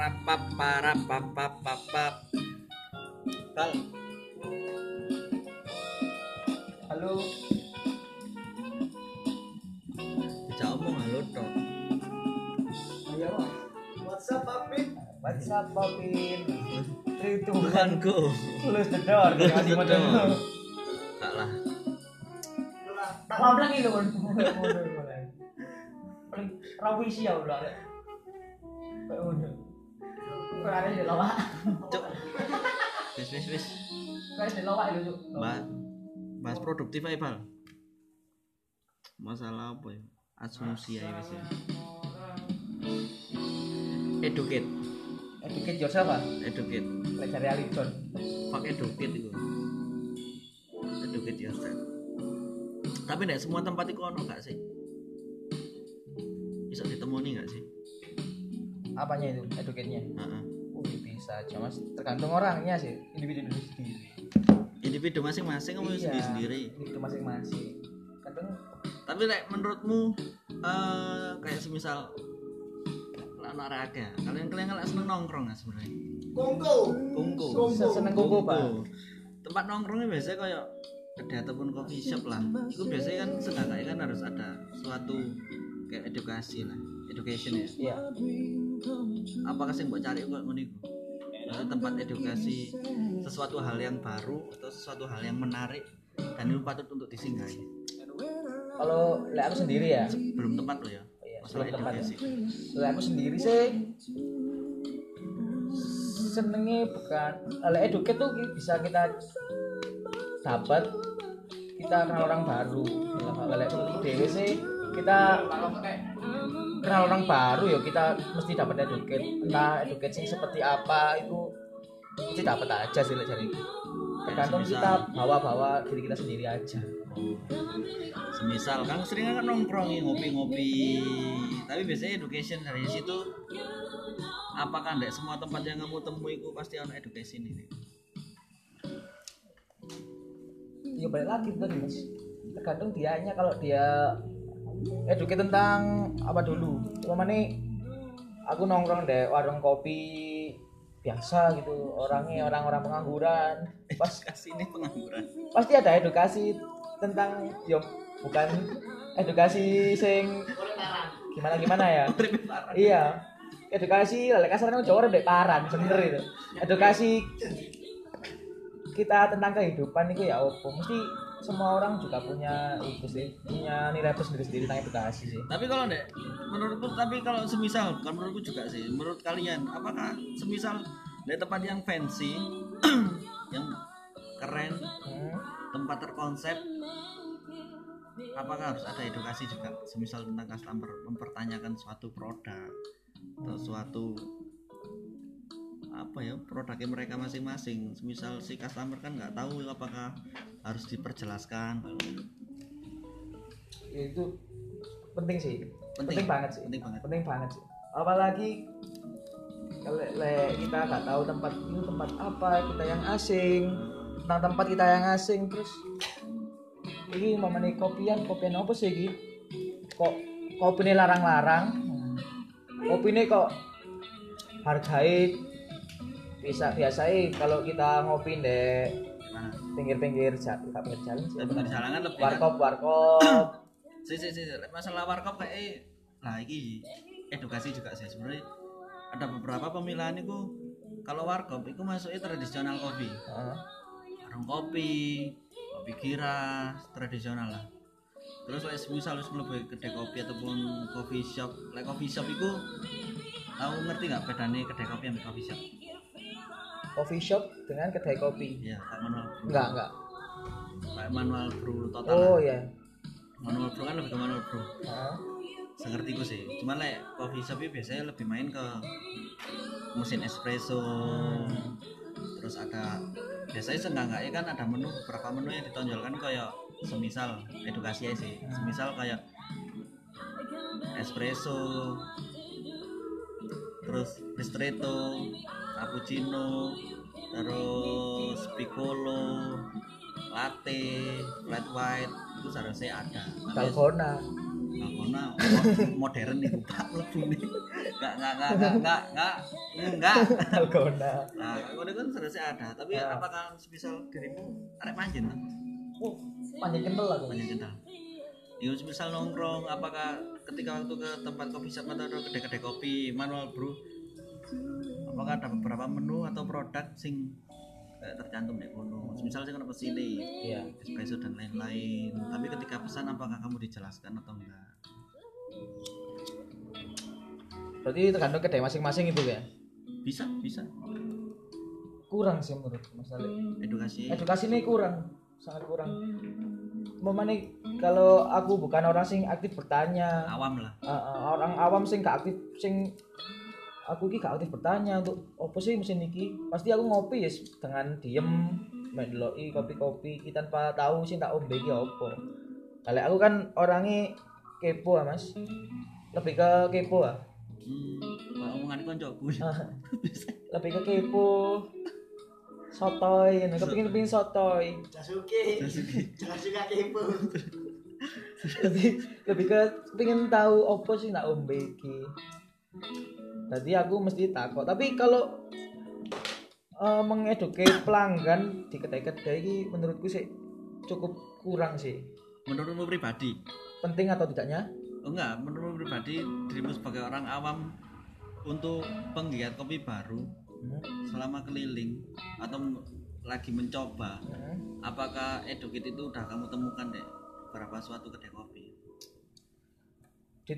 Rapap parapap papap. Kal. Halo. Bisa omong halo tok. Ayo. WhatsApp Papit. WhatsApp one. Bukanku. Close the door. Close the door. Enggak lah. Tak itu kan. Paling rawi sih ya udah. Kayak udah. Ada di lawak. Cuk. Wis wis wis. Di lawak itu. Cuk. Bahas, bahas produktif aja, Bal. Masalah apa ya? Asumsi aja wis ya. Educate, Educate yourself ah. educate. Lek cari Alison. Fuck educate itu. Educate yourself. Tapi tidak semua tempat itu ono gak sih? Bisa ditemui gak sih? Apanya itu? Educate-nya. Heeh. Uh, bisa aja mas. Tergantung orangnya sih. Individu sendiri. Individu masing-masing kamu sendiri sendiri. Itu masing-masing. Kadang Tapi like, menurutmu eh kayak semisal anak raga, kalian kalian nggak seneng nongkrong nggak sebenarnya? Kongko. Kongko. seneng kuku pak. Tempat nongkrongnya biasanya kayak kedai ataupun coffee shop lah. Itu biasanya kan seenggaknya kan harus ada suatu kayak edukasi lah, education ya. Iya. Apakah sih buat cari kok ngono tempat edukasi sesuatu hal yang baru atau sesuatu hal yang menarik dan itu patut untuk disinggahi. Kalau lek aku sendiri ya. Belum tepat loh ya. Iya, Masalah belum tepat ya. edukasi. Lek aku sendiri sih senengnya bukan lek educate tuh bisa kita dapat kita kenal orang baru lek dewe sih kita kenal orang baru ya kita mesti dapat educate. Entah educate seperti apa itu mesti dapat aja sih dari tergantung kita bawa-bawa diri kita sendiri aja. Semisal kan sering kan nongkrong ngopi-ngopi. Tapi biasanya education dari situ apakah tidak semua tempat yang kamu temui itu pasti ada education ini? Ya balik lagi tadi mas. Tergantung dianya kalau dia educate tentang apa dulu? Cuma nih aku nongkrong deh warung kopi biasa gitu. Orangnya orang-orang pengangguran. Pas kasih ini pengangguran. pasti ada edukasi tentang yo bukan edukasi sing gimana gimana ya? Iya. Edukasi lek kasarnya Jawa rada paran bener itu. Edukasi kita tentang kehidupan itu ya opo mesti semua orang juga punya itu sih punya nilai plus sendiri sendiri tentang edukasi sih tapi kalau ndek menurutku tapi kalau semisal bukan menurutku juga sih menurut kalian apakah semisal dari tempat yang fancy yang keren hmm. tempat terkonsep apakah harus ada edukasi juga semisal tentang customer mempertanyakan suatu produk atau suatu apa ya produknya mereka masing-masing. Semisal si customer kan nggak tahu apakah harus diperjelaskan. Ya, itu penting sih. Penting. penting, banget sih. Penting banget. Penting banget sih. Apalagi kalau kita nggak tahu tempat itu tempat apa? Kita yang asing. Tentang tempat kita yang asing terus ini mamane kopian kopian apa sih ini? Kok kopi ini larang-larang? Kopi ini kok hargai bisa biasa kalau kita ngopi deh pinggir-pinggir jalan pinggir jalan sih. Di jalangan lebih warkop warkop. Si si si masalah warkop kayak nah ini edukasi juga sih. Sebenarnya ada beberapa pemilihan itu kalau warkop itu masuknya tradisional kopi. Heeh. warung kopi kopi kira tradisional lah. Terus like, misal harus mlebu kedai kopi ataupun coffee shop. Like coffee shop itu tahu ngerti nggak bedanya kedai kopi sama coffee shop coffee shop dengan kedai kopi. Ya kayak manual brew enggak enggak. Kayak manual brew total. Oh lah. ya manual brew kan lebih ke manual brew Heeh. sengerti gue sih. Cuman like coffee shop itu biasanya lebih main ke mesin espresso. Terus ada biasanya seenggak-enggaknya kan ada menu beberapa menu yang ditonjolkan kayak semisal edukasi aja sih. Semisal kayak espresso terus ristretto cappuccino terus piccolo latte flat white itu seharusnya ada dalgona Dalgona mo- modern nih Pak mlebu nih. Enggak enggak enggak enggak enggak enggak enggak. Dalgona. Nah, kalau kan seharusnya ada, tapi Ya. apakah misal dirimu arek manjen tuh? Oh, panjang kental aku. Manjen kental. Ya misal nongkrong, apakah ketika waktu ke tempat kopi shop atau kedai-kedai kopi manual brew apakah ada beberapa menu atau produk sing kayak tercantum di kono misal sing ono pesile Iya. espresso dan lain-lain tapi ketika pesan apakah kamu dijelaskan atau enggak Berarti tergantung kedai masing-masing itu ya. bisa bisa Kurang sih menurut Mas Ali. edukasi Edukasi ini kurang, sangat kurang. Memang kalau aku bukan orang sing aktif bertanya, awam lah Uh, uh, orang awam sing gak aktif sing aku ki gak aktif bertanya untuk apa sih mesin iki? Pasti aku ngopi ya dengan diem mendeloki kopi-kopi. Kita tanpa tahu sih tak ombe iki apa. Kalau aku kan orangnya kepo ah mas. Lebih ke kepo ah hmm, omongan koncoku. Lebih ke kepo. Sotoy ngono. Kepengin kepengin sotoy. Jasuke. Jangan suka kepo. lebih lebih ke pengen tahu apa sih nak ombe iki tadi aku mesti takut. Tapi kalau eh, mengeduket pelanggan di kedai-kedai ini menurutku sih cukup kurang sih. Menurutmu pribadi? Penting atau tidaknya? Oh enggak. Menurutmu pribadi dirimu sebagai orang awam untuk penggiat kopi baru Hmm, selama keliling atau lagi mencoba hmm. apakah educate itu udah kamu temukan deh beberapa suatu kedai kopi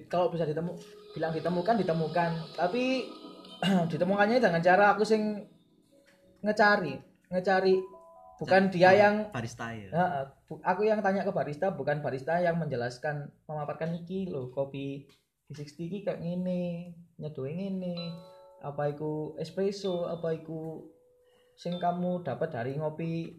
kalau bisa ditemu bilang ditemukan ditemukan. Tapi ditemukannya dengan cara aku sing ngecari ngecari. Bukan dia yang barista ya? Bu- aku yang tanya ke barista bukan barista yang menjelaskan memaparkan iki lho kopi V60 iki kayak ngene, nyedoe ngene. Apa iku espresso, apa iku sing kamu dapat dari ngopi?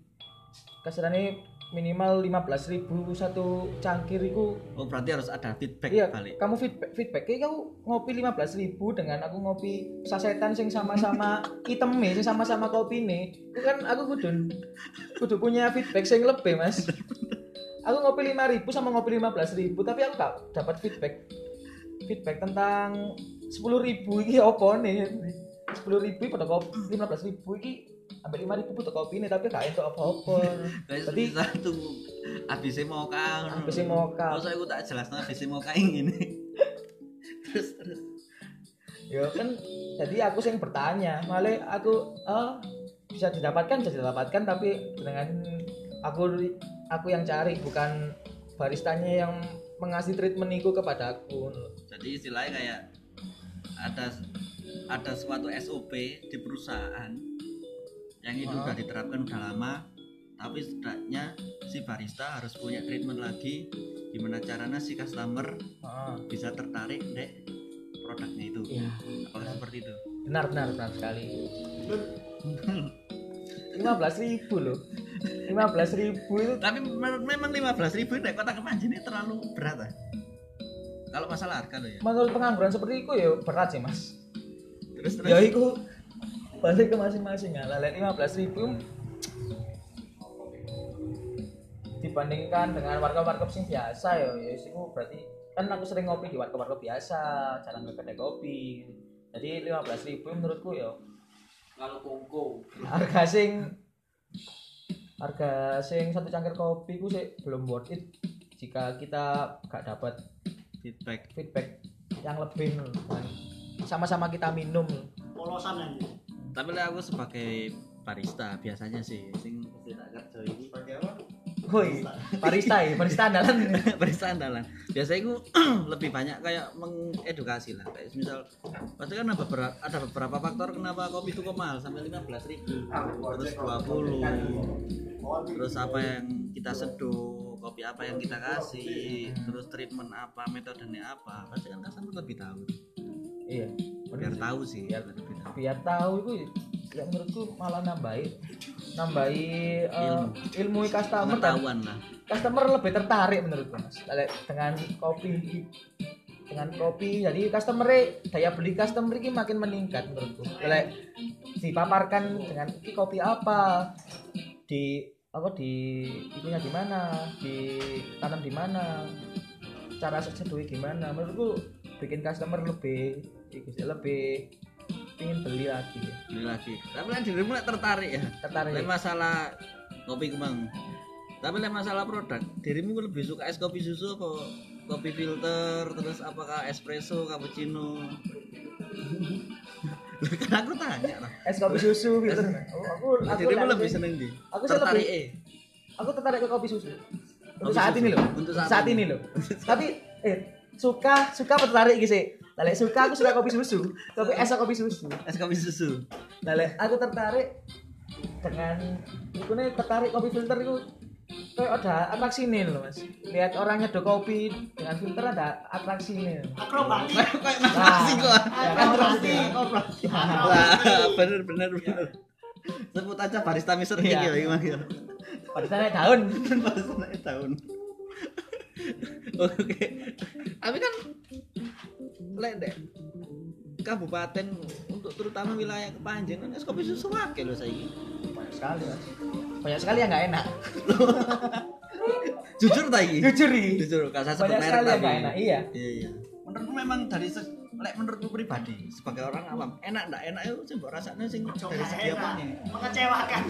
Kasarane minimal 15.000 satu cangkir iku. Oh berarti harus ada feedback iya balik. kamu feedback feedback kayak kamu ngopi 15.000 dengan aku ngopi sasetan sing sama-sama item sing sama-sama kopi nih itu kan aku kudu kudu punya feedback sing lebih mas. Aku ngopi 5.000 sama ngopi 15.000 tapi aku gak dapat feedback. Feedback tentang 10.000 ini apa nih? 10.000 pada kopi 15.000 ini sampai 5.000 pada kopi ini tapi gak entuk apa-apa. Berarti- satu ABC mau kau ABC mocha. Masa aku tak jelas ABC mau kau ini? Terus terus. Ya kan jadi aku sing bertanya malah aku ah bisa didapatkan bisa didapatkan tapi dengan aku aku yang cari bukan baristanya yang mengasih treatment itu kepada aku. Jadi istilahnya kayak ada ada suatu SOP di perusahaan yang itu Ah. udah diterapkan udah lama tapi setidaknya si barista harus punya treatment lagi gimana caranya si customer Ah, bisa tertarik deh produknya itu. Iya. Apakah seperti itu. Benar benar benar sekali. Lima belas ribu loh. Lima belas ribu itu tapi menurut memang 15.000 ribu deh kota kemanjen ini terlalu berat ah. kalau masalah harga loh ya. Menurut pengangguran seperti itu ya berat sih mas. Terus terus? ya itu balik ke masing-masing. Ya lalat lima belas ribu dibandingkan dengan warga-warga sing biasa ya ya itu berarti kan aku sering ngopi di warga-warga biasa jarang ke kedai kopi. Jadi lima belas ribu menurutku ya Kalau kongko. harga sing harga sing satu cangkir kopi ku sih belum worth it. Jika kita gak dapat feedback. feedback yang lebih dan sama-sama kita minum. Polosan aja. Tapi lah aku sebagai barista biasanya sih. Sing kerja ini Sebagai apa? Woi, barista. ya, barista andalan. barista andalan. Biasanya aku lebih banyak kayak mengedukasi lah. Kayak misal pasti kan ada beberapa ada beberapa faktor kenapa kopi itu kok mahal sampai 15.000 ribu. Terus 20 terus apa yang kita seduh kopi apa yang kita kasih terus treatment apa metodenya apa. Pasti kan customer lebih tahu. Iya. biar tahu sih. Biar- tahu Biar tahu itu ya menurutku malah nambahi nambahi eh, Ilmu. ilmu customer pengetahuan lah customer lebih tertarik menurutku Mas. Dengan kopi dengan kopi jadi customer daya beli customer ini makin meningkat menurutku. Kalau dipaparkan dengan ini kopi apa di apa di itunya di mana ditanam di mana cara seduh gimana menurutku bikin customer lebih lebih ingin beli lagi Beli lagi. Tapi kan dirimu tertarik ya. tertarik Lek masalah kopi kemang. Tapi lek masalah produk, dirimu lebih suka es kopi susu apa kopi filter, terus apakah espresso, cappuccino? Lah, kan aku tanya lah. es kopi susu gitu Oh, aku aku Dirimu lebih seneng di. aku Tertarik eh. aku tertarik ke kopi susu untuk Kopi saat susu. ini loh Untuk saat, saat ini ini. loh tapi eh suka suka tertarik gitu sih Lale suka aku suka kopi susu kopi es kopi susu Es kopi susu. Lale aku tertarik dengan itu nih tertarik kopi filter itu kayak ada atraksi nih loh mas lihat orang nyeduh kopi dengan filter ada atraksi nih Akrobatik. Kayak kok. ya kan atraksi Akrobatik. Lah, bener bener bener. Sebut aja barista Mister ya gimana ya. pada sana daun Barista naik tahun. Oke. Tapi kan lek dek kabupaten untuk terutama wilayah Kepanjen kan es kopi susu akeh lho saiki. banyak sekali mas banyak sekali yang nggak enak Jujur ta iki? jujur nih Jujur gak usah sebut banyak merek tapi. enak iya Iya iya. Menurutku memang dari se- lek menurutku pribadi sebagai orang awam enak ndak enak itu rasane sing Coba dari segi apanya. Mengecewakan.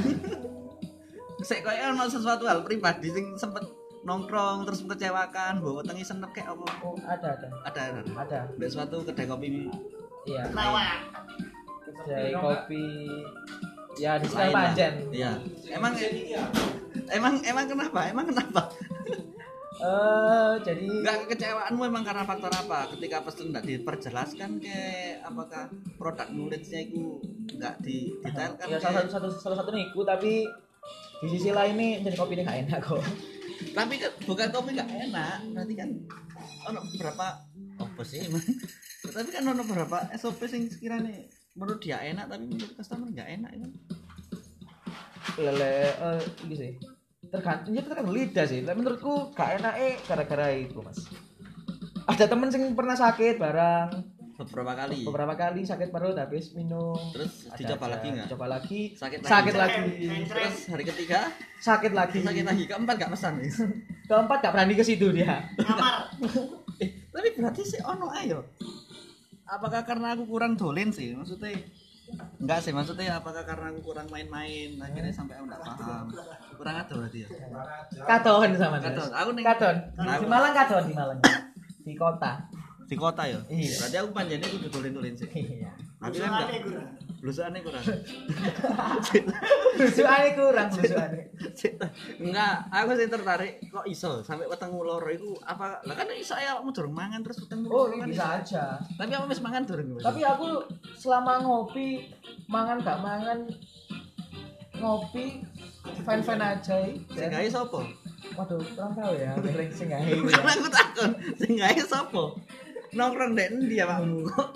Sik koyo ono sesuatu hal pribadi sing sempet nongkrong terus mengecewakan, bawa tengi senep kayak apa? oh ada ada Ada ada. ada Ada suatu kedai kopi iya Lawak. Kedai kopi ya di sekitar. Panjen. Iya. Emang emang emang kenapa? Emang kenapa? Eh jadi Enggak kekecewaanmu emang karena faktor apa? Ketika pesen enggak diperjelaskan ke apakah produk knowledge-nya itu enggak didetailkan ya ke- salah satu, satu salah satu niku tapi di sisi lain nih jadi kopi ini gak enak kok. Tapi kan bukan kopi nggak enak berarti kan ono beberapa apa sih emang tapi kan ono beberapa SOP sing sekiranya menurut dia enak tapi menurut customer nggak enak itu Lele eh ini sih. Tergantung ya tergantung lidah sih. Tapi menurutku gak enak eh gara-gara itu, Mas. Ada temen sing pernah sakit barang beberapa kali beberapa kali sakit perut habis minum terus Ada- dicoba ada, lagi nggak Dicoba lagi. sakit lagi Sakit lagi. terus hari ketiga Sakit lagi. sakit lagi keempat nggak pesan Wis. Keempat gak berani ke situ dia. Kamar. eh tapi berarti sih ono ayo apakah karena aku kurang dolen sih maksudnya enggak sih maksudnya apakah karena aku kurang main-main akhirnya sampai aku nggak paham kurang ada berarti ya Kadon sama Mas. Kadon. Aku ning- Kadon. Nah, Di Malang kadon di Malang. Di kota. Di kota ya Iya. berarti aku panjangnya kudu dolen-dolen sih Iya. tapi kan kurang. blusukannya kurang Blusukannya kurang blusukannya. enggak aku sih tertarik kok iso sampai weteng loro itu apa lah kan iso ya mau durung mangan terus weteng Oh, loro kan bisa iso. aja. tapi apa wis mangan durung Mas? Tapi aku selama ngopi, mangan gak mangan, ngopi, fan-fan aja. sing gawe sapa Waduh, kurang tahu ya, sing gawe ya. aku takon, sing gawe sapa? Nongkrong ndek endi ya Pakmu? Kok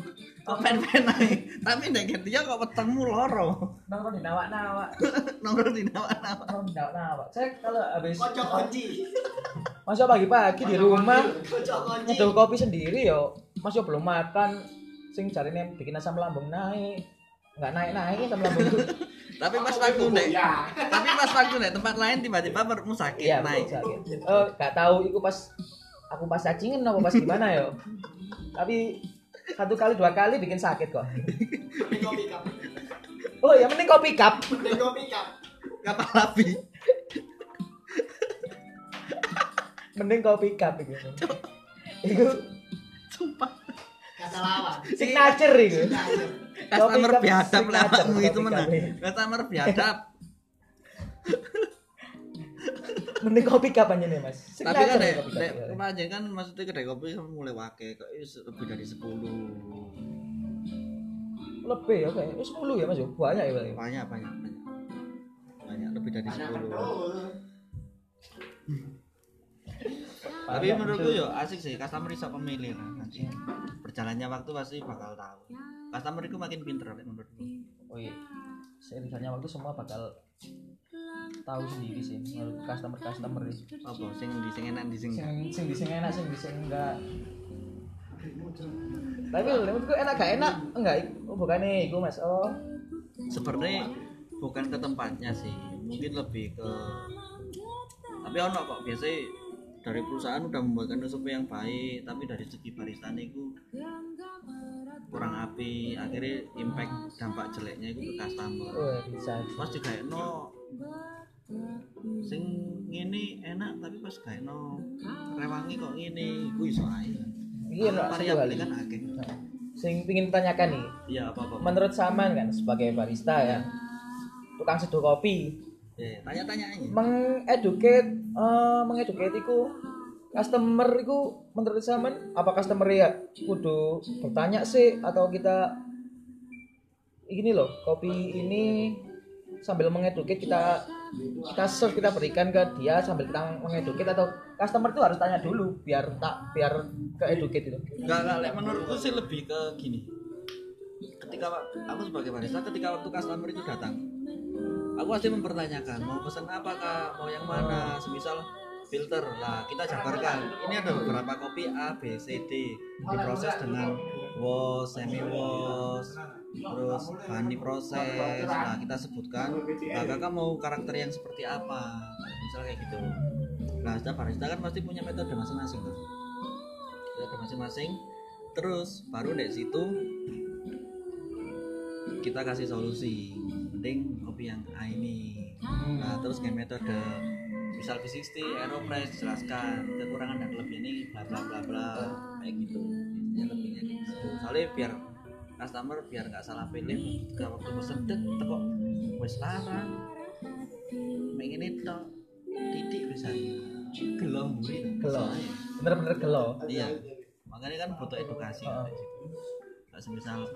kok pen-pen ae. Tapi ndek dia kok wetengmu loro. Nongkrong di nawak-nawak, Nongkrong di nawa-nawa. nongkrong di nawak-nawak. Saya kalau habis Kocok kunci. masuk pagi-pagi di rumah, nyeduh kopi sendiri yo, masih belum makan, sing jarine bikin asam lambung naik. Nggak naik-naik asam lambung. Tapi pas waktu ndek tapi pas waktu ndek tempat lain tiba-tiba perutmu sakit Iya, naik. sakit. Eh, nggak tahu itu pas aku pas cacingan apa pas gimana yo. Tapi satu kali dua kali bikin sakit kok. Mending kopi cup. Oh ya mending kopi cup. Mending kopi cup. Kapal api. Mending kopi cup itu. Itu Sumpah. Kata lawan. signature itu. Customer biadab lah itu mana. Customer biadab. Mending kopi aja nih mas. Tapi kan dek ya. kemarin kan maksudnya kedai kopi kan mulai wake kok is lebih dari 10 Lebih ya kayak sepuluh ya mas. Banyak ya banyak banyak banyak banyak lebih dari Banyak 10 betul. tapi menurutku yo asik sih customer bisa pemilih lah nanti berjalannya waktu pasti bakal tahu customer itu makin pinter menurutku Oh iya. Seiringnya waktu semua bakal tahu sendiri sih menurut customer customer ini. apa sing di sing enak di sing. Sing sing sing enak sing sing enggak. Tapi menurutku enak gak enak enggak oh, bukannya itu mas oh sebenarnya bukan ke tempatnya sih mungkin lebih ke tapi ono kok biasanya dari perusahaan udah membuatkan SOP yang baik tapi dari segi barista itu kurang api akhirnya impact dampak jeleknya itu ke customer. Wah, bisa. pas juga no sing ngene enak tapi pas gak no rewangi kok ngene iku iso ae. Iya, no, variabel kan akeh. Nah, Sing pingin tanyakan nih, iya apa apa menurut Saman kan sebagai barista ya, tukang seduh kopi, eh tanya-tanya aja. mengeduket, eh mengeduket iku customer iku menurut Saman apa customer ya? Kudu bertanya sih atau kita ini loh kopi ini sambil mengeduket kita kita serve kita berikan ke dia sambil kita mengeduket atau customer itu harus tanya dulu biar tak biar ke educate itu. Enggak, enggak, menurutku sih lebih ke gini. Ketika aku sebagai barista, ketika waktu customer itu datang, aku pasti mempertanyakan mau pesan apa kak, mau yang mana, semisal filter. Lah kita jabarkan. Ini ada beberapa kopi A, B, C, D. Diproses dengan wash, semi wash, terus bahan diproses. Nah kita sebutkan, nah kakak mau karakter yang seperti apa, misal kayak gitu. Nah, setiap barista kan pasti punya metode masing-masing kan metode masing-masing. Terus baru dari situ kita kasih solusi. Mending kopi yang A ini. Nah terus kayak metode misal V60 Aeropress jelaskan kekurangan dan kelebihan ini bla bla bla bla kayak gitu. Biasanya lebihnya gitu. Soalnya biar customer biar nggak salah pilih ketika waktu pesen dek teko wes larang. Pengen itu titik bisa. Gelom Gelo. Soalnya. bener-bener gelo iya. Makanya kan butuh edukasi. Heeh. Semisal.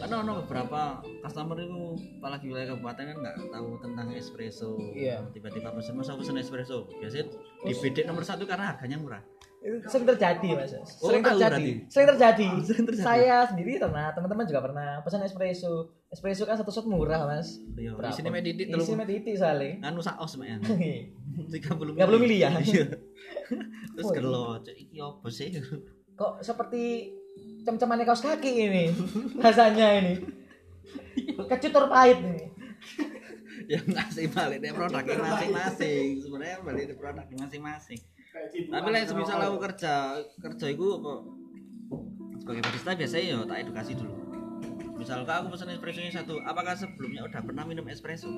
Kan ono beberapa customer itu apalagi wilayah kabupaten kan nggak tahu tentang espresso. Iya. tiba-tiba pesen masa pesen espresso. Biasanya di BD nomor satu karena harganya murah. Itu sering terjadi mas. Oh, sering terjadi. sering terjadi. Sering terjadi. saya sendiri pernah teman-teman juga pernah pesan espresso. Espresso kan satu shot murah mas. Iya sini medidit isi telung mediti soalnya. Anu saos men. 30 30 mili ya? iya. Terus Oh, iya. gelo cek iki apa sih? Kok seperti cem-cemannya kaos kaki ini. Rasanya ini. Kecutur pahit ini. Yang ngasih balik deh produknya masing-masing. Sebenarnya balik di produk masing-masing. Tapi lah semisal aku kerja kerja itu apa? Sebagai barista biasanya ya tak edukasi dulu. Misalkan aku pesen espresso satu apakah sebelumnya udah pernah minum espresso?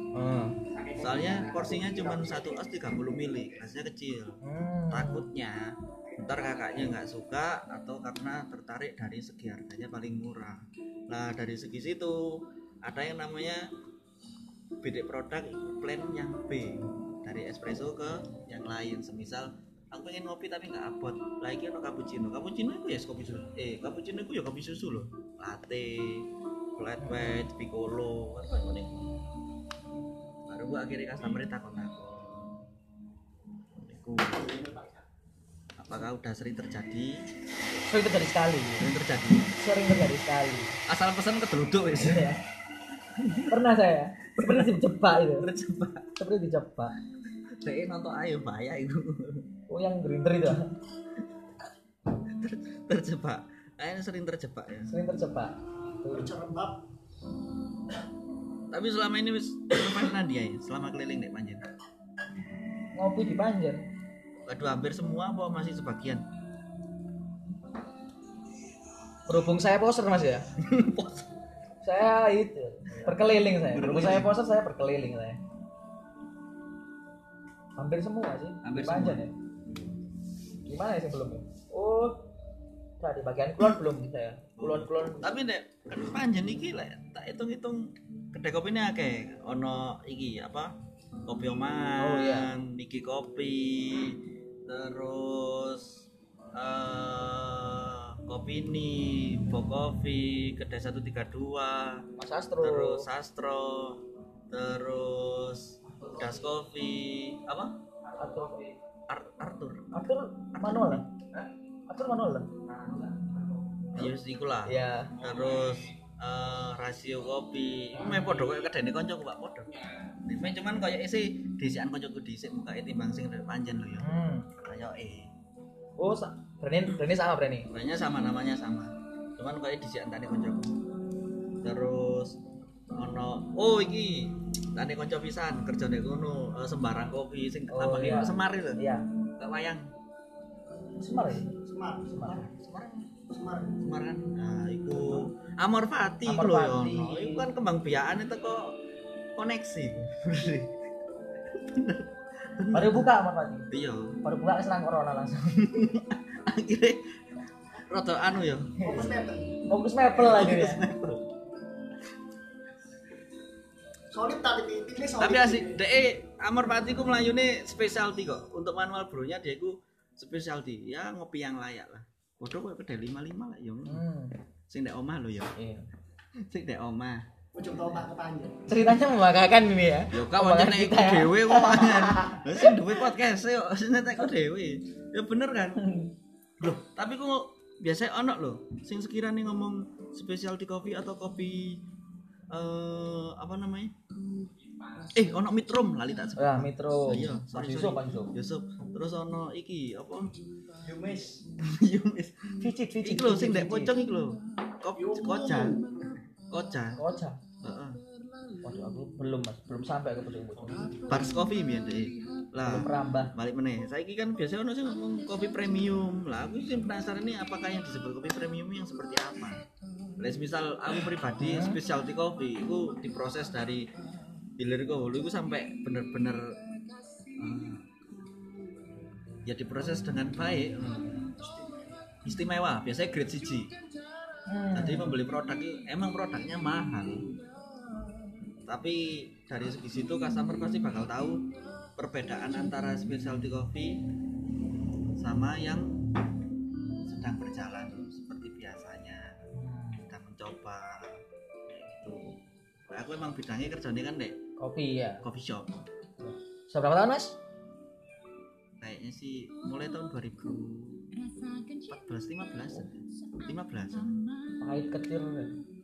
Soalnya porsinya cuma satu os 30 mili rasanya kecil. Hmm. takutnya ntar kakaknya nggak suka atau karena tertarik dari segi harganya paling murah. Lah dari segi situ ada yang namanya beda produk plan yang B. Dari espresso ke yang lain. Semisal aku pengen ngopi tapi nggak abot. Lagi ono cappuccino. Cappuccino itu ya kopi susu. Eh cappuccino itu ya kopi susu loh latte flat white piccolo apa ini baru gua akhirnya customer takon takon Iku. Apakah udah sering terjadi. Sering terjadi sekali. Sering terjadi. Sering terjadi sekali. Asal pesan keduduk wis. Iya. pernah saya. Seperti dijebak itu. Terjebak seperti dijebak. Saya nonton ayo bahaya itu. Oh yang grinder itu. Ah. terjebak. Kayaknya sering terjebak ya. Sering terjebak. Cerembab. tapi selama ini wis ke mana dia ya selama keliling nek panjen? Ngopi di Panjen waduh hampir semua apa masih sebagian berhubung saya poser mas ya? Saya itu berkeliling saya. Berhubung saya poser saya berkeliling saya. Hampir semua sih. Hampir di Panjen ya gimana sih belum oh nah, di bagian kulon belum saya? Kulon kulon. tapi nek panjen iki lek tak hitung-hitung kedai kopi ini akeh. Ono iki apa? Kopi oman Oh, iya. niki kopi terus eh kopi ini Bo Coffee kedai 132 Mas Astro. terus Sastro terus Das Coffee apa? Atau Ar- Arthur. Arthur manual lah Arthur manual lah ya wis iku lah ya terus eh, rasio kopi podo kayak kedai ini koncoku pak podo main cuman kayak isi disian koncoku disik muka timbang sing panjen lho ya hmm. eh oh sa- Brani Brani sama Brani namanya sama namanya sama cuman kayak disian tadi koncoku terus ono oh iki tadi konco pisan kerja kono eh, sembarang kopi sing Oh, lambangnya iya. semar itu iya gak wayang Semar ya? Semar. Semar. Semarang Semar. Semarang kan nah iku Amor Fati iku Amor lho ya Fati. ono. iku kan kembang biakan itu kok koneksi Baru buka Mas Pati. iya Baru buka serang corona langsung. akhirnya rada anu ya Fokus mepet. Fokus mebel lagi ya. Solid tapi titiknya solid. tapi asik deh Amor Fati ku melayune specialty kok untuk manual bronya dia ku specialty ya ngopi yang layak lah Waduh kok kedai lima lima lah ya Hmm. sing dek omah lho ya Iya. sing dek omah Ujung tombak kepanjang. Ceritanya membanggakan ini ya. Omongan nek kita iku ya. dhewe kok mangan. Lah sing duwe podcast yo sing nek iku dhewe. Ya bener kan? Loh, tapi kok biasanya ono loh sing sekiranya ngomong specialty coffee atau kopi eh apa namanya? Eh, ono mitrum lali tak sebut. Ya, Metro. Iya, Mas Yusuf. Mas Yusuf. Yusuf. Terus ono iki apa? Yumis. Yumis. Vicit, vicit. Iku lho sing vicit, dek vicit. pocong iku lho. Kopi koja. Koja. Koca. Heeh. Waduh, aku belum Mas, belum sampai ke pocong-pocong. Pars Coffee biyen deh. Lah, Belum merambah. balik meneh saiki kan biasanya ono sing ngomong kopi premium lah aku sih penasaran nih apakah yang disebut kopi premium yang seperti apa Les misal aku pribadi specialty coffee itu diproses dari hilir ke hulu itu sampai bener-bener eh, ya diproses dengan baik. Eh, istimewa biasanya grade CG Hmm. jadi membeli produk itu emang produknya mahal. Tapi dari segi situ customer pasti bakal tahu perbedaan antara specialty coffee sama yang sedang berjalan aku emang bidangnya kerjanya kan dek? Kopi ya. coffee shop. Sudah berapa tahun, Mas? kayaknya sih mulai tahun 2014 15 15 Pahit ketir,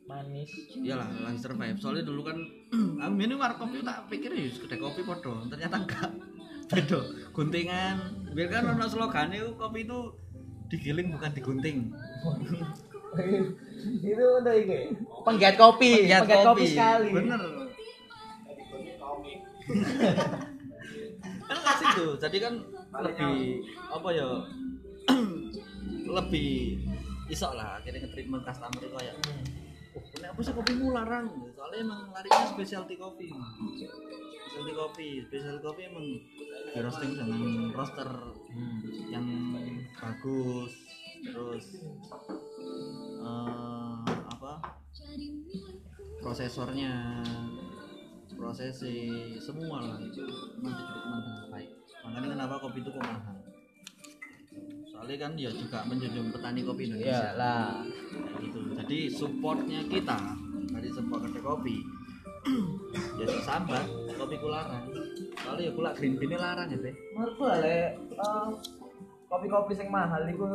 manis. iyalah lagi survive. Soalnya dulu kan aku ini warung kopi tak pikir ya kedai kopi podo ternyata enggak. Beda. Guntingan. Biar kan ono slogan itu kopi itu digiling bukan digunting itu untuk ini. Penggiat kopi penggiat, kopi. sekali. Bener. Kan kasih tuh jadi kan lebih apa ya? Lebih isok lah akhirnya nge-treatment customer itu kayak oh ini apa sih kopimu larang? Soalnya emang larinya specialty coffee specialty coffee specialty coffee emang di roasting dengan roaster yang bagus terus eh, apa? Prosesornya prosesi semua lah itu. Memang ditreatment dengan baik makanya kenapa kopi itu kok mahal? Soalnya kan ya juga menjunjung petani kopi ya Indonesia lah. Kayak gitu. Jadi supportnya kita dari sebuah kedai kopi ya sambat kopi kularang soalnya ya kula green bean larang ya teh menurutku lah le kopi-kopi yang mahal itu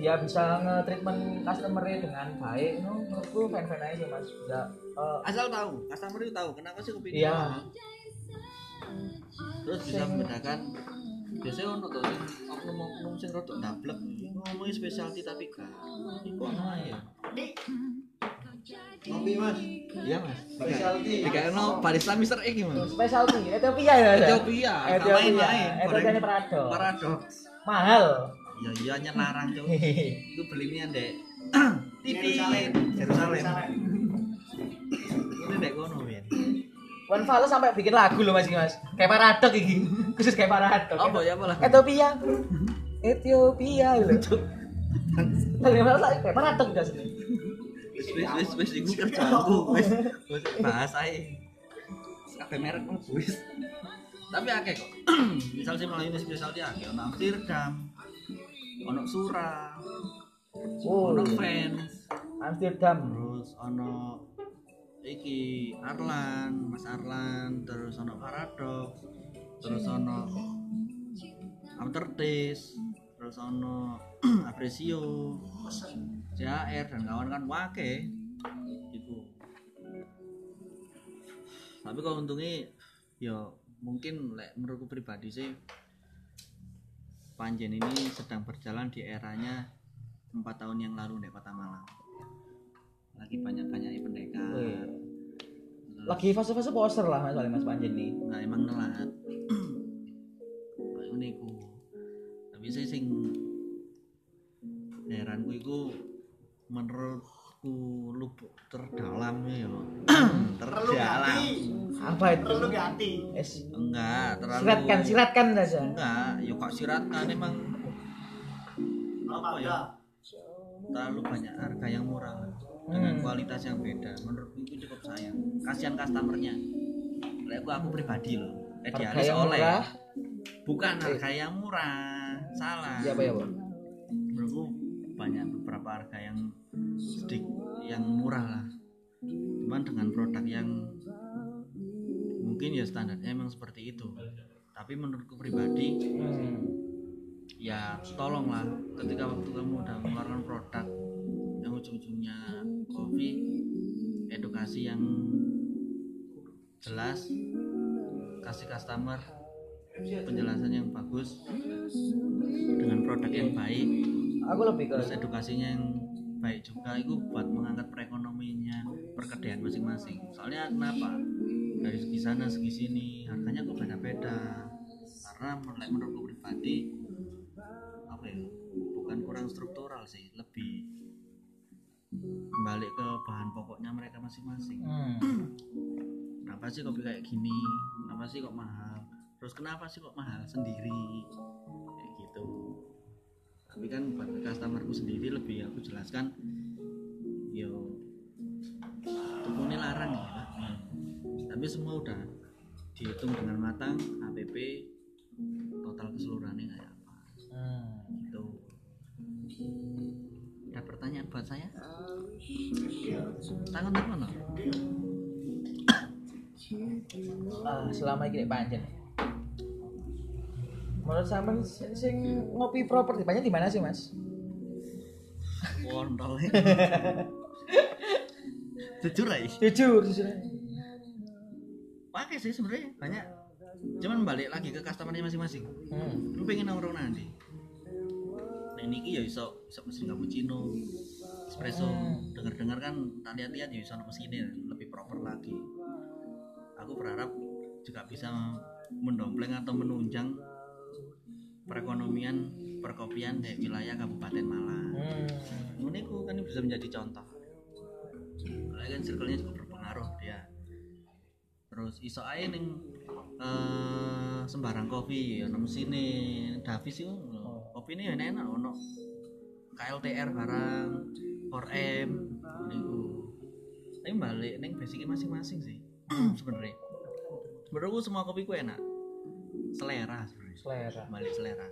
dia bisa nge-treatment customer dengan baik. No, menurutku fan-fan aja mas. Bisa eh, asal tahu customer itu tahu. Kenapa sih kopi Iya. mahal? Terus bisa membedakan biasanya ono tuh sing oknum oknum sing rodok dablek ngomongin specialty tapi gak. Iku ya Kopi mas. iya mas. Specialty. tiga no barista Mister X mas specialty Ethiopia ya? Ethiopia Ethiopia. main-main Ethiopia ini parado paradoks mahal. Ya iya nyelarang cok itu belinya dek Yerusalem. Yerusalem ini dek kono ya Wan Fals sampai bikin lagu loh mas ini mas. Kayak paradok ini khusus kayak paradok apa ya apa lah? Ethiopia. Ethiopia gitu Lagi malah kayak paradok juga sini wis wis wis wis iku kerjaanku wis wis bahasa ae. Kabeh merek mlebu wis. Tapi akeh kok. Misal sih melayu specialty akeh ono Amsterdam ono Sura Oh, ono fans Amsterdam. Terus ono iki Arlan Mas Arlan terus ono Paradox terus ono Aftertaste terus ono Aprecio CAR dan kawan kan wake. Itu tapi kalau untungnya ya mungkin lek menurutku pribadi sih Panjen ini sedang berjalan di eranya empat tahun yang lalu di Kota Malang. Lagi banyak banyaknya pendekar Wih. lagi fase-fase poster lah mas mas Panjen nih nah emang nelat kayak ku sih sing heranku iku menurutku lubuk terdalam ya terdalam. Apa itu? Perlu ganti. Es. enggak terlalu Siratkan, siratkan saja. enggak ya kok siratkan emang Apa ya? terlalu banyak harga yang murah dengan Hmm. kualitas yang beda menurutku itu cukup sayang kasihan customernya Lek aku aku pribadi loh eh Harga dialis yang oleh murah. bukan harga yang murah salah Ya apa ya, Pak? Yang murah lah cuman dengan produk yang mungkin ya standarnya emang seperti itu tapi menurutku pribadi Hmm. ya tolonglah ketika waktu kamu udah mengeluarkan produk yang ujung-ujungnya kopi edukasi yang jelas kasih customer penjelasan yang bagus dengan produk yang baik Aku lebih ke terus edukasinya yang baik juga itu buat mengangkat perekonomiannya perkedaian masing-masing. Soalnya kenapa? Dari segi sana segi sini harganya kok beda-beda. Karena menurut menurutku pribadi apa ya bukan kurang struktural sih lebih balik ke bahan pokoknya mereka masing-masing. Hmm. kenapa sih kopi kayak gini? Kenapa sih kok mahal? Terus kenapa sih kok mahal sendiri? Kayak gitu tapi kan buat customerku sendiri lebih aku jelaskan yo tukune larang ya tapi semua udah dihitung dengan matang HPP total keseluruhannya kayak apa. Hmm. gitu. Ada pertanyaan buat saya? Tangan dari mana? Ah, selama ini panjang. Menurut sampean sing ngopi properti banyak di mana sih, Mas? kontol jujur aja Jujur, jujur. pakai sih sebenarnya banyak cuman balik lagi ke customernya masing-masing Hmm. lu pengen nongkrong nanti nah ini ya iso iso mesin cappuccino espresso Hmm. dengar-dengar kan tak lihat-lihat ya iso mesinnya lebih proper lagi aku berharap juga bisa mendompleng atau menunjang perekonomian perkopian di wilayah Kabupaten Malang. Hmm. ini ku kan bisa menjadi contoh. Soalnya kan circle-nya juga berpengaruh dia. Terus iso aja ning eh, sembarang kopi ono sini Davis itu kopi ini enak ono KLTR barang 4M niku tapi balik neng basicnya masing-masing sih sebenarnya. Menurutku semua kopi ku enak. Selera sebenarnya Selera. balik selera.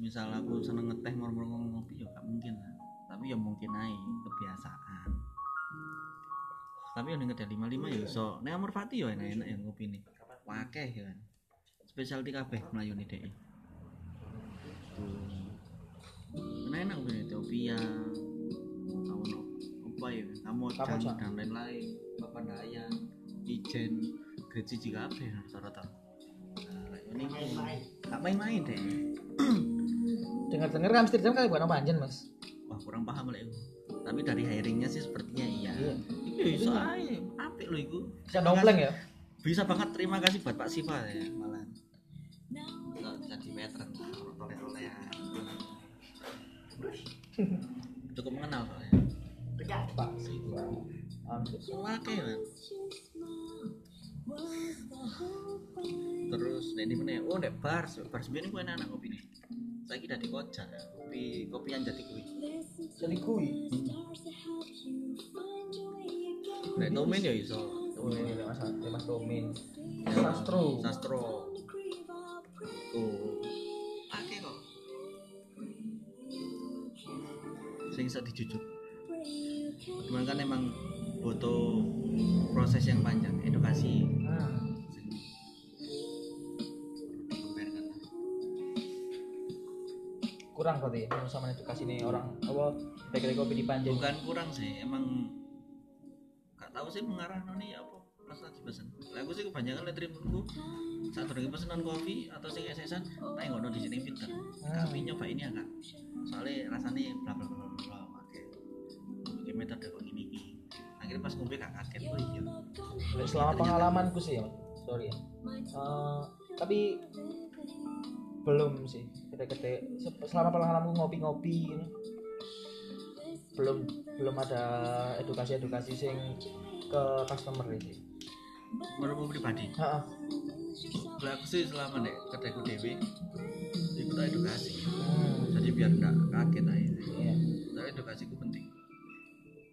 Misal aku seneng ngeteh murmur ngopi ya gak mungkin lah. Tapi ya mungkin aja kebiasaan. Tapi yang ngedel lima lima ya so neng amor fati ya enak enak yang ngopi nih wakeh ya kan. Spesialty kabeh melayu nih deh enak enak gue Ethiopia kamu no apa ya? Kamu dan lain-lain. Papan daya ijen. Gaji jika apa ya rata-rata nah ini gak main-main deh Dengar-dengar kan Amsterdam kali bukan panjang, Mas. wah kurang paham lah itu tapi dari hiringnya sih sepertinya iya Iya. iya bisa aja apik loh itu Bisa dompleng ya? bisa banget terima kasih buat Pak Siva ya malah Nggak jadi veteran oleh oleh cukup mengenal soalnya Dekat. Pak Siva. Oke terus ini mana oh dek bar bar sebenarnya gue enak kopi nih saya kira di kocar kopi kopian jati kui Jadi kui. Nek Tomin ya iso. Oh, ini Mas ini Mas Tomin. Ya, Sastro. Sastro. Tuh. Pakai kok. Sing iso dijujuk. Cuman kan emang butuh proses yang panjang, edukasi. Kurang berarti ya sama edukasi nih orang apa bakery kopi di Panjang. Bukan kurang sih, emang gak tahu sih mengarah noni apa pas lagi pesen. Lah aku sih kebanyakan lihat terima saat lagi pesenan kopi atau sing esesan, tak ngono di sini filter. Kami nyoba ini agak soalnya rasanya bla bla bla Selama pengalamanku sih ya, sorry ya. Eh, tapi belum sih gede-gede. Se- selama pengalamanku ngopi-ngopi ini, belum belum ada edukasi-edukasi sing ke customer ini menurutmu pribadi? Heeh. kalau aku sih selama nek kedaiku dewi itu tak edukasi. Hmm. jadi biar nggak kaget aja Iya. tapi edukasi itu penting.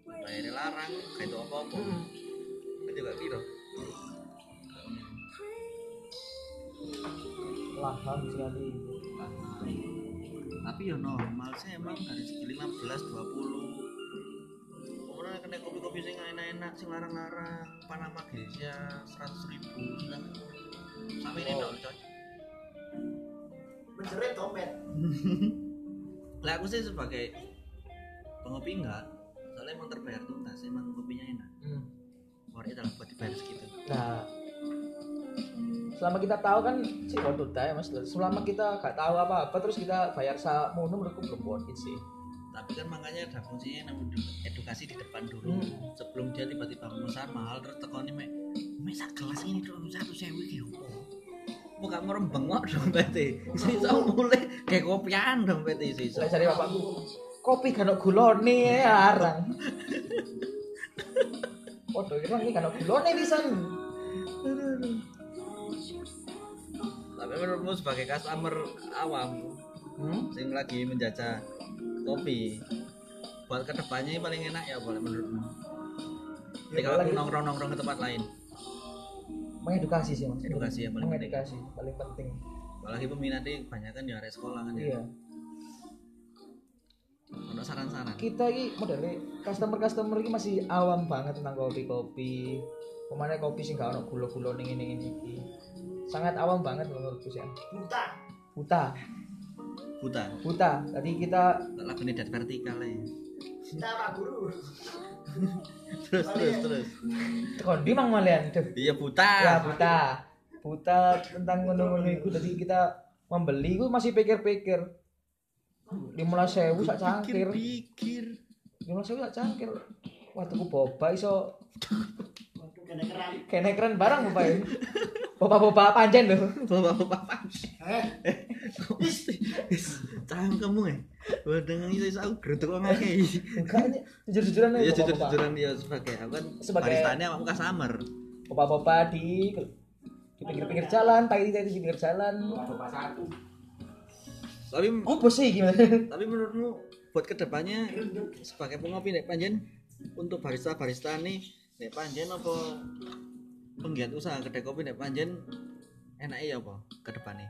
Bayarnya larang kayak itu apa-apa. Itu juga kira Laham sekali. tapi ya normal sih emang dari segi 15 20 Kemudian kena kopi-kopi sing enak-enak sing larang-larang. Panama Gesia 100 ribu. Sampai ini dong coy Menjerit dompet. lah aku sih sebagai pengopi enggak. Soalnya emang terbayar tuntas emang kopinya enak. Hmm. Warnanya dalam buat dibayar segitu. Nah, selama kita tahu kan sih it ya mas. Selama kita gak tahu apa-apa terus kita bayar sa mono menurutku belum worth it sih. tapi kan makanya ada fungsinya edu- edukasi di depan dulu Hmm. sebelum dia tiba-tiba memesan mahal terus tekoni mek mek sak gelas ini dong satu sewu iki opo mau gak merem bengok dompete isi iso mulai kayak kopian dompete isi iso Saya cari bapakku kopi kan gulone ya larang. Waduh, ini kan gulone pisan. Tapi menurutmu sebagai customer awam Hmm? sing lagi menjajah kopi buat ke depannya paling enak ya boleh menurutmu Ya, aku lagi- nongkrong-nongkrong ke tempat lain Mengedukasi sih mas. Edukasi yang paling penting. Mengedukasi paling penting. apalagi peminatnya kebanyakan di area sekolah kan ya Iya. untuk saran-saran kita ini modelnya customer customer ini masih awam banget tentang kopi kopi ke mana kopi sih gak ono gula gula ning ini ini. Sangat awam banget menurutku sih. Buta. buta. Buta. Buta. Tadi kita lagu ini dari vertikal ya? Kita Pak Guru. terus terus terus. Kondi mang malian tuh iya buta. Ya buta. Buta tentang ngono-ngono itu tadi kita membeli itu masih pikir-pikir. Lima sewu sak cangkir. Pikir lima sewu sak cangkir. Waktu ku boba iso. Waduh, kena keran. kene keren barang boba ya boba-boba panjen loh bapak bapak Eh, cangkemmu ya Wah, dengan itu aku geruduk kok ngake Enggak jujur-jujuran iya aja jujur boba-boba. jujuran dia sebagai aku kan Sebagai- baristanya muka samar Boba-boba di di pinggir-pinggir jalan, tai tai di pinggir jalan. Bapak satu. tapi Oh, bos sih gimana? tapi menurutmu buat ke depannya sebagai pengopi nek panjen untuk barista barista nih nek panjen apa penggiat usaha kedai kopi nek panjen enaknya ya apa ke depannya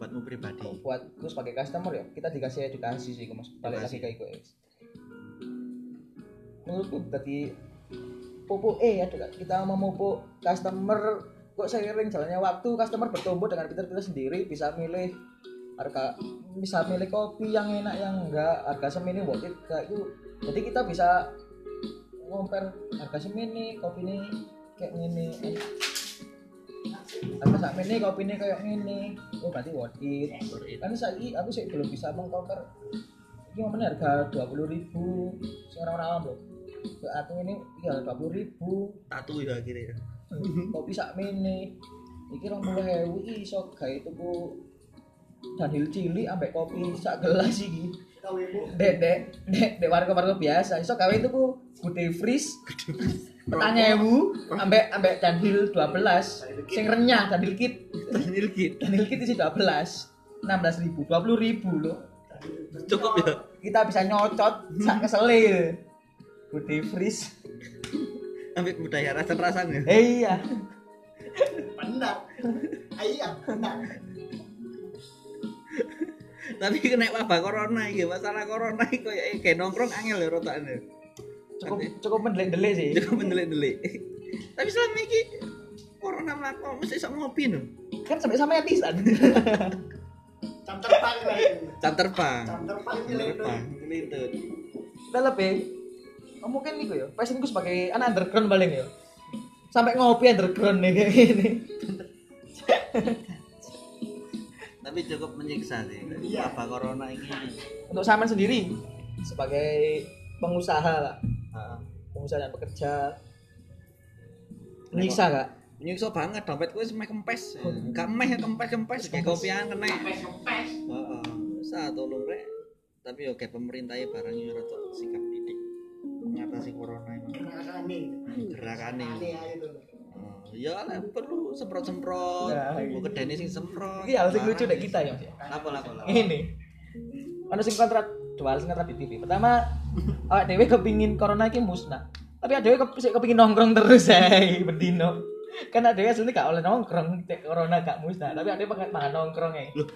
buatmu pribadi. Buat terus sebagai customer ya, kita dikasih edukasi sih, Mas. Balik lagi kayak gue. Menurutku tadi pupuk eh ada kita mau pupuk customer kok seiring jalannya waktu customer bertumbuh dengan pintar kita sendiri bisa milih harga bisa milih kopi yang enak yang enggak harga semini worth it. Kayak itu jadi kita bisa compare harga semini kopi ini kayak gini harga sak ini kopi ini kayak gini oh berarti worth it. Kan saya aku sih belum bisa mengcompare ini momennya harga dua puluh ribu. Sekarang awam loh aku ini iya dua puluh ribu. Tatu ya akhirnya. Kopi sak mini iki rong puluh hewu iso gawe tuku danil cili ambek kopi sak gelas iki. Ibu. dek dek dek dek warga warga biasa. Iso gawe tuku putih freeze petang ewu ambek ambek danil 12 sing renyah danil kit. Daniel Kid danil kit isi 12 16 ribu 20 ribu loh. Cukup ya? Kita bisa nyocot sak kesele putih freeze ambil budaya rasa rasanya eh iya. Benar. Ayah, benar. tapi kena wabah corona iki masalah corona iki koyo kayak nongkrong angel ya rotane cukup cukup mendelik-delik sih. Cukup mendelik-delik. Tapi selama ini corona melakukan mesti sok ngopi no? Kan sampai Jam terbang lagi. jam terbang. Jam terbang jam milih terbang. Gitu udah lebih oh, mungkin nih ya passionku sebagai anak underground paling ya. Sampai ngopi underground nih kayak gini. Tapi cukup menyiksa sih Iya. wabah corona ini. Untuk sama sendiri sebagai pengusaha lah. Pengusaha dan pekerja menyiksa kak? nyiksa banget dompetku wis meh kempes. Gak meh? kempes kempes kayak kopian kena. Kempes kempes. heeh. Sa tolong rek. Tapi oke pemerintah ya barangnya rada sikap didik. Mengatasi corona ini. Gerakane. Oh, ya lah perlu semprot semprot Nah, mau kedene sing semprot. Iki hal sing lucu dek kita ya ya. apa lah apa lah. Ini. Ono sing kontrak dua sing kontrak di TV. Pertama, awak dhewe kepingin corona iki musnah. Tapi kep, sik kepingin nongkrong terus ae bendino. Kan awak dhewe asline gak oleh nongkrong tek corona gak musnah, tapi dhewe pengen makan nongkrong. Loh,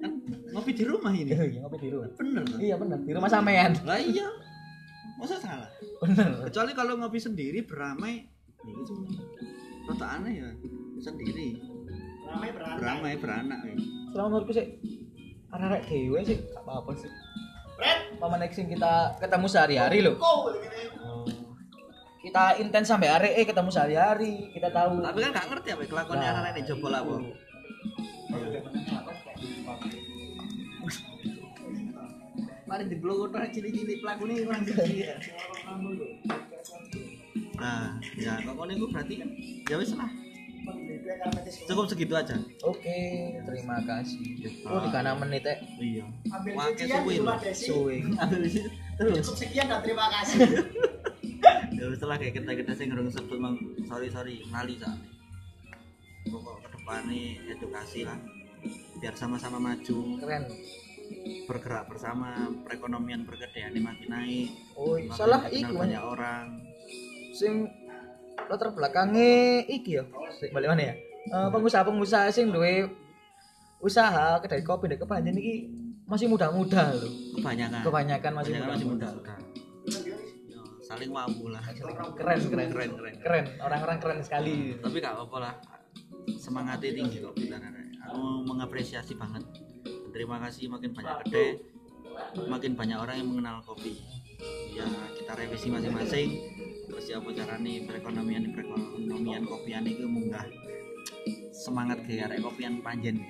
kan ngopi di rumah ini Iya, ngopi di rumah. bener? Iya bener, di rumah sampean. lah iya masa salah Bener. kecuali kalau ngopi sendiri beramai itu cuma rada aneh ya sendiri Ramai berantem. beramai beranak ya. Selama menurutku sih arek dhewe sih gak apa-apa sih. Paman sing kita ketemu sehari-hari loh. Kita intens sampai arek eh ketemu sehari-hari, kita tahu. tapi kan gak ngerti apa kelakuannya Nah. anak ini coba lah apa Mari di blog udah cili-cili pelaku nih orang ya. Nah, ya kok ini gue berarti kan ya wis lah. Cukup segitu aja. Oke, terima kasih. Oh, di kanan menit eh. Iya. Ambil rumah Desi. Suwe. Terus Cukup sekian dan terima kasih. ya wis lah kayak kita kita sing ngerung sebut mang sorry sorry nali sa. Pokok ke depan nih edukasi lah. Biar sama-sama maju, Keren. bergerak bersama, perekonomian perkedean makin naik. Oh, salah iku banyak orang. sing latar belakangnya iki ya. Balik mana ya? Eh, pengusaha-pengusaha sing duwe usaha kedai kopi dek kepanjen iki masih muda-muda loh. Kebanyakan. Kebanyakan masih Kebanyakan masih muda. muda. Ya, saling mampu lah. Keren, keren, Keren, keren. Keren, orang-orang keren sekali. Tapi gak apa-apa lah. Semangatnya tinggi kok kita Aku mengapresiasi banget. Terima kasih makin banyak kedai, makin banyak orang yang mengenal kopi. Ya kita revisi masing-masing. Terus ya apa caranya perekonomian perekonomian kopian itu munggah. Semangat arek kopian panjen.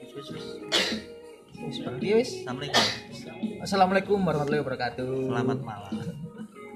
Wis wis wis. Berarti wis. Assalamualaikum. Assalamualaikum warahmatullahi wabarakatuh. Selamat malam.